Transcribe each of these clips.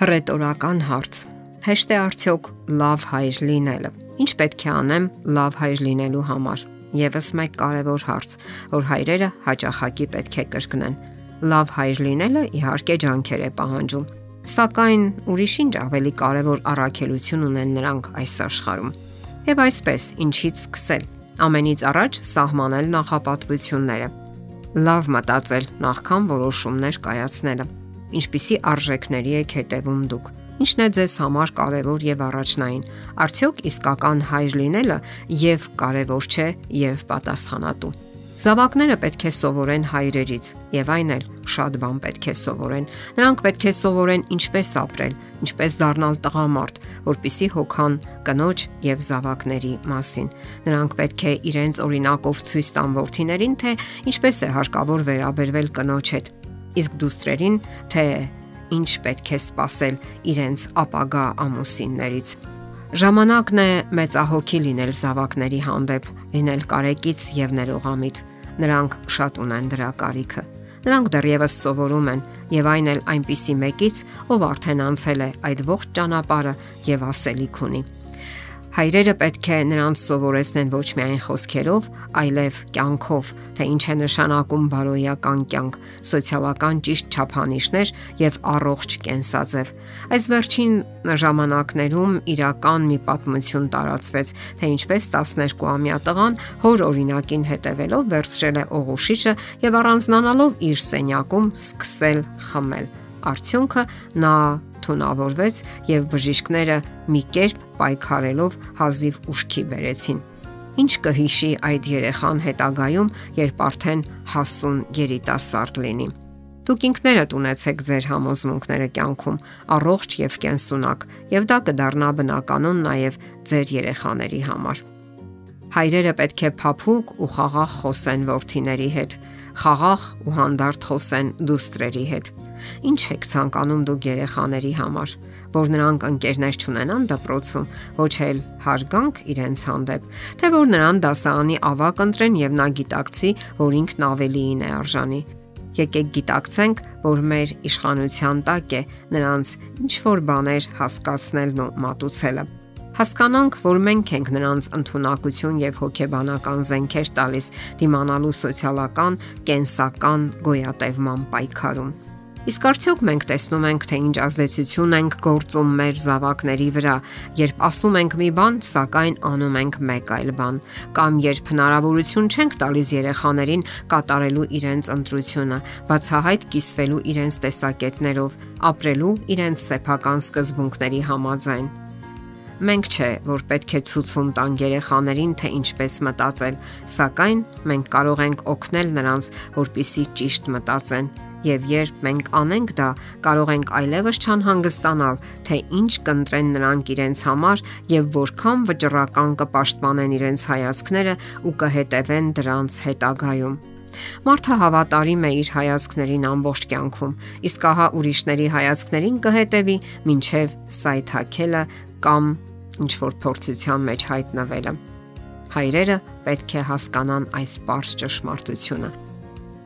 Հռետորական հարց. Հեշտ է արդյոք լավ հայր լինելը։ Ինչ պետք է անեմ լավ հայր լինելու համար։ Եվս մեկ կարևոր հարց, որ հայրերը հաճախակի պետք է կրկնեն։ Լավ հայր լինելը իհարկե ջանքեր է պահանջում, սակայն ուրիշ ինչ ավելի կարևոր առաքելություն ունեն նրանք այս աշխարհում։ Եվ այսպես, ինչից սկսել։ Ամենից առաջ սահմանել նախապատվությունները։ Լավ մտածել նախքան որոշումներ կայացնելը ինչպիսի արժեքների եք հետևում դուք։ Ինչն է ձեզ համար կարևոր եւ առաջնային։ Արդյոք իսկական հայր լինելը եւ կարևոր չէ եւ պատասխանատու։ Զավակները պետք է սովորեն հայրերից եւ այն էլ շատ բան պետք է սովորեն։ Նրանք պետք է սովորեն ինչպես ապրել, ինչպես դառնալ տղամարդ, որպիսի հոգան կնոջ եւ զավակների մասին։ Նրանք պետք է իրենց օրինակով ցույց տան ворթիներին, թե ինչպես է հարկավոր վերաբերվել կնոջ հետ իսկ դուստրերին թե ինչ պետք է սпасել իրենց ապագա ամուսիններից։ Ժամանակն է մեծահոգի լինել զավակների հանդեպ, լինել կարեկից եւ ներողամիտ։ Նրանք շատ ունեն դրա կարիքը։ Նրանք դեռևս սովորում են եւ այն էլ այնպիսի մեկից, ով արդեն անցել է այդ ողջ ճանապարհը եւ ասելիք ունի։ Հայրերը պետք է նրանց սովորեցնեն ոչ միայն խոսքերով, այլև կյանքով, թե ինչ է նշանակում բարոյական կյանք, սոցիալական ճիշտ չափանիշներ եւ առողջ կենսաձև։ Այս վերջին ժամանակներում իրական մի պատմություն տարածվեց, թե ինչպես 12-ամյա տղան հոր օրինակին հետևելով վերցրել է օղուշիչը եւ առանձնանալով իր սենյակում սկսել խմել։ Արդյունքը նա թունավորվեց եւ բժիշկները մի կերպ պայքարելով հազիվ ուշքի բերեցին։ Ինչ կհիշի այդ երեխան հետագայում, երբ արդեն հասուն երիտասարդ լինի։ Դուք ինքներդ ունեցեք ձեր համոզմունքները կյանքում, առողջ եւ կենսունակ, եւ դա կդառնա բնականon նաեւ ձեր երեխաների համար։ Հայրերը պետք է փափուկ ու խաղաղ խոսեն ворթիների հետ, խաղաղ ու հանդարտ խոսեն դուստրերի հետ։ Ինչ եք ցանկանում դուք երեխաների համար, որ նրանք ընկերներ չունենան դպրոցում, ոչ էլ հարգանք իրենց հանդեպ, թե որ նրան դասարանի ավակ ընտրեն եւ նա գիտակցի, որ ինքն ավելիին է արժանի։ Եկեք գիտակցենք, որ մեր իշխանության տակ է նրանց ինչ որ բաներ հասկացնելն ու մատուցելը հասկանանք, որ մենք ենք նրանց ընտունակություն եւ հոգեբանական զենքեր տալիս դիմանալու սոցիալական, կենսական գոյատևման պայքարում։ Իսկ արդյոք մենք տեսնում ենք, թե ինչ ազդեցություն ենք գործում մեր զավակների վրա, երբ ասում ենք մի բան, սակայն անում ենք մեկ այլ բան, կամ երբ հնարավորություն չենք տալիս երեխաներին կատարելու իրենց ընտրությունը, բացահայտ կիսվելու իրենց տեսակետներով, ապրելու իրենց սեփական սկզբունքների համաձայն։ Մենք չէ, որ պետք է ցուցում տան երեխաներին, թե ինչպես մտածել, սակայն մենք կարող ենք օգնել նրանց, որպիսի ճիշտ մտածեն Եվ երբ մենք անենք դա, կարող ենք այլևս չանհանգստանալ, թե ինչ կընտրեն նրանք իրենց համար եւ որքան վճռական կպաշտպանեն իրենց հայացքները ու կհետևեն դրանց հետագայում։ Մարդը հավատարիմ է իր հայացքներին ամբողջ կյանքում, իսկ ահա ուրիշների հայացքներին կհետևի, ինչև սայթակելը կամ ինչ որ փորձության մեջ հայտնվելը։ Հայրերը պետք է հասկանան այս པարզ ճշմարտությունը։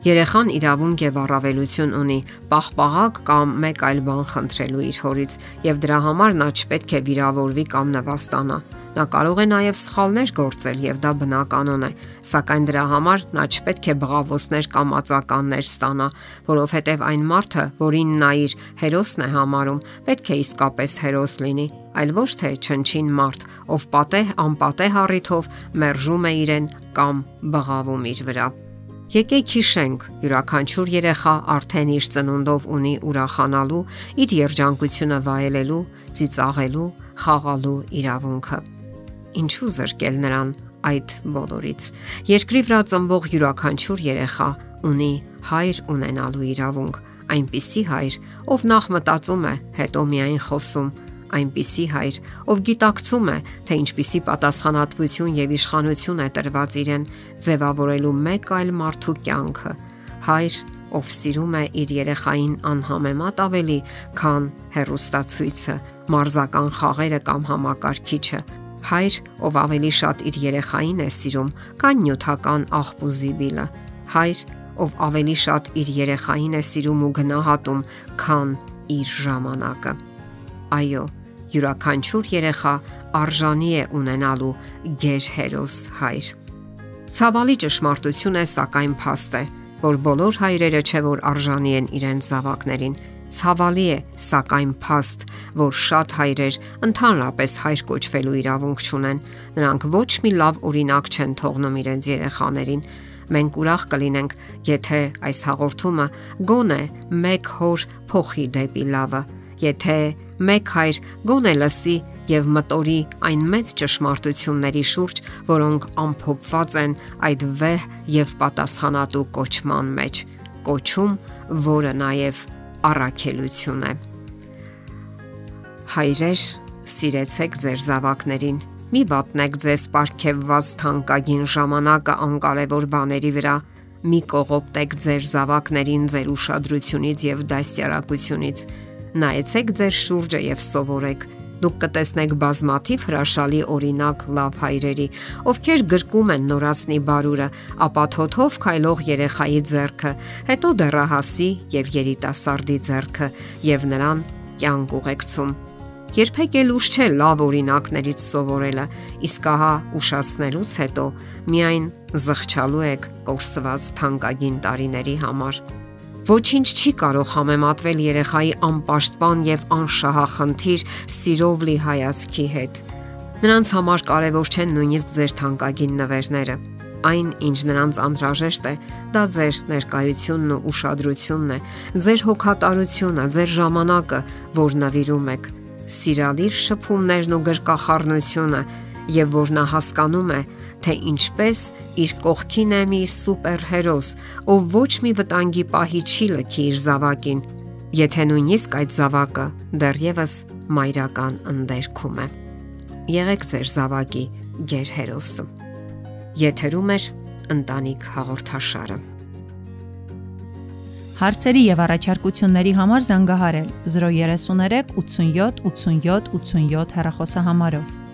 Երեխան իրավունք եւ առավելություն ունի պաղպաղակ կամ մեկ այլ բան խնդրելու իր հորից եւ դրա համար նա չպետք է վիրավորվի կամ նվաստանա։ Նա կարող է նաև սխալներ գործել եւ դա բնականon է, սակայն դրա համար նա չպետք է բղավոցներ կամ ածականներ ստանա, որովհետեւ այն մարդը, որին նա իր հերոսն է համարում, պետք է իսկապես հերոս լինի, այլ ոչ թե չնչին մարդ, ով պատեհ անպատեհ առիթով մերժում է իրեն կամ բղավում իր վրա։ Եկեք հիշենք, յուրաքանչյուր երեխա արդեն իր ծնունդով ունի ուրախանալու, իր երջանկությունը վայելելու, ծիծաղելու, խաղալու իրավունքը։ Ինչու զրկել նրան այդ բոլորից։ Երկրի վրա ծնվող յուրաքանչյուր երեխա ունի հայր ունենալու իրավունք, այնպիսի հայր, ով նախ մտածում է, հետո միայն խոսում, այնպիսի հայր, ով գիտակցում է, թե ինչպիսի պատասխանատվություն եւ իշխանություն է տրված իրեն ձևավորելու մեկ այլ մարդու կյանքը։ Հայր, ով սիրում է իր երեխային անհամեմատ ավելի, քան հերոստացույցը, մարզական խաղերը կամ համակարգիչը։ Հայր, ով ավելի շատ իր երեխային է սիրում, քան նյութական աղբուզիբիլը։ Հայր, ով ավելի շատ իր երեխային է սիրում ու գնահատում, քան իր ժամանակը։ Այո, յուրաքանչյուր երեխա արժանի է ունենալու ģեր հերոս հայր։ Ցավալի ճշմարտություն է, սակայն փաստ է, որ բոլոր հայրերը չէ որ արժանի են իրենց զավակներին Ցավալի է, սակայն փաստ, որ շատ հայրեր ընդհանրապես հայր կոչվելու իրավունք չունեն։ Նրանք ոչ մի լավ օրինակ չեն թողնում իրենց երեխաներին։ Մենք ուրախ կլինենք, եթե այս հաղորդումը գոնե մեկ հոր փոխի դեպի լավը, եթե մեկ հայր գոնե լսի եւ մտորի այն մեծ ճշմարտությունների շուրջ, որոնք ամփոփված են այդ վեհ եւ պատասխանատու կոչման մեջ։ Կոչում, որը նաեւ առաքելություն է։ Հայրեր, սիրեցեք ձեր զավակներին։ Մի վատնեք ձեզ ապարքեված թանկագին ժամանակը անկարևոր բաների վրա։ Մի կողոպտեք ձեր զավակներին ձեր ուշադրությունից եւ դասյարակությունից։ Նայեցեք ձեր շուրջը եւ սովորեք դուք կտեսնեք բազմաթիվ հրաշալի օրինակ լավ հայրերի, ովքեր գրկում են նորածնի բարուրը, ապա թոթով քայլող երեխայի ձեռքը, հետո դեռահասի եւ երիտասարդի ձեռքը եւ նրան կյանք ուղեկցում։ Երբեք էլ ուշ չէ լավ օրինակներից սովորելը, իսկ ահա ուշացնելուց հետո միայն զղջալու եք կորսված թանկագին տարիների համար։ Ոչինչ չի կարող համեմատվել երեխայի անպաշտպան եւ անշահախնդիր սիրով լի հայացքի հետ։ Նրանց համար կարևոր չեն նույնիսկ ձեր թանկագին նվերները։ Այն, ինչ նրանց անհրաժեշտ է, դա ձեր ներկայությունն ու ուշադրությունն է, ձեր հոգատարությունը, ձեր ժամանակը, որ նվիրում եք։ Սիրալիր շփումներն ու գրկախառնությունը, եւ որ նա հասկանում է, թե ինչպես իր կողքին է մի սուպերհերոս, ով ոչ մի վտանգի պահի չի լքի իր զավակին, եթե նույնիսկ այդ զավակը դեռևս մայրական ընդերքում է։ Եղեք ձեր զավակի գերհերոսը։ Եթերում է ընտանիք հաղորդաշարը։ Հարցերի եւ առաջարկությունների համար զանգահարել 033 87 87 87 հեռախոսահամարով։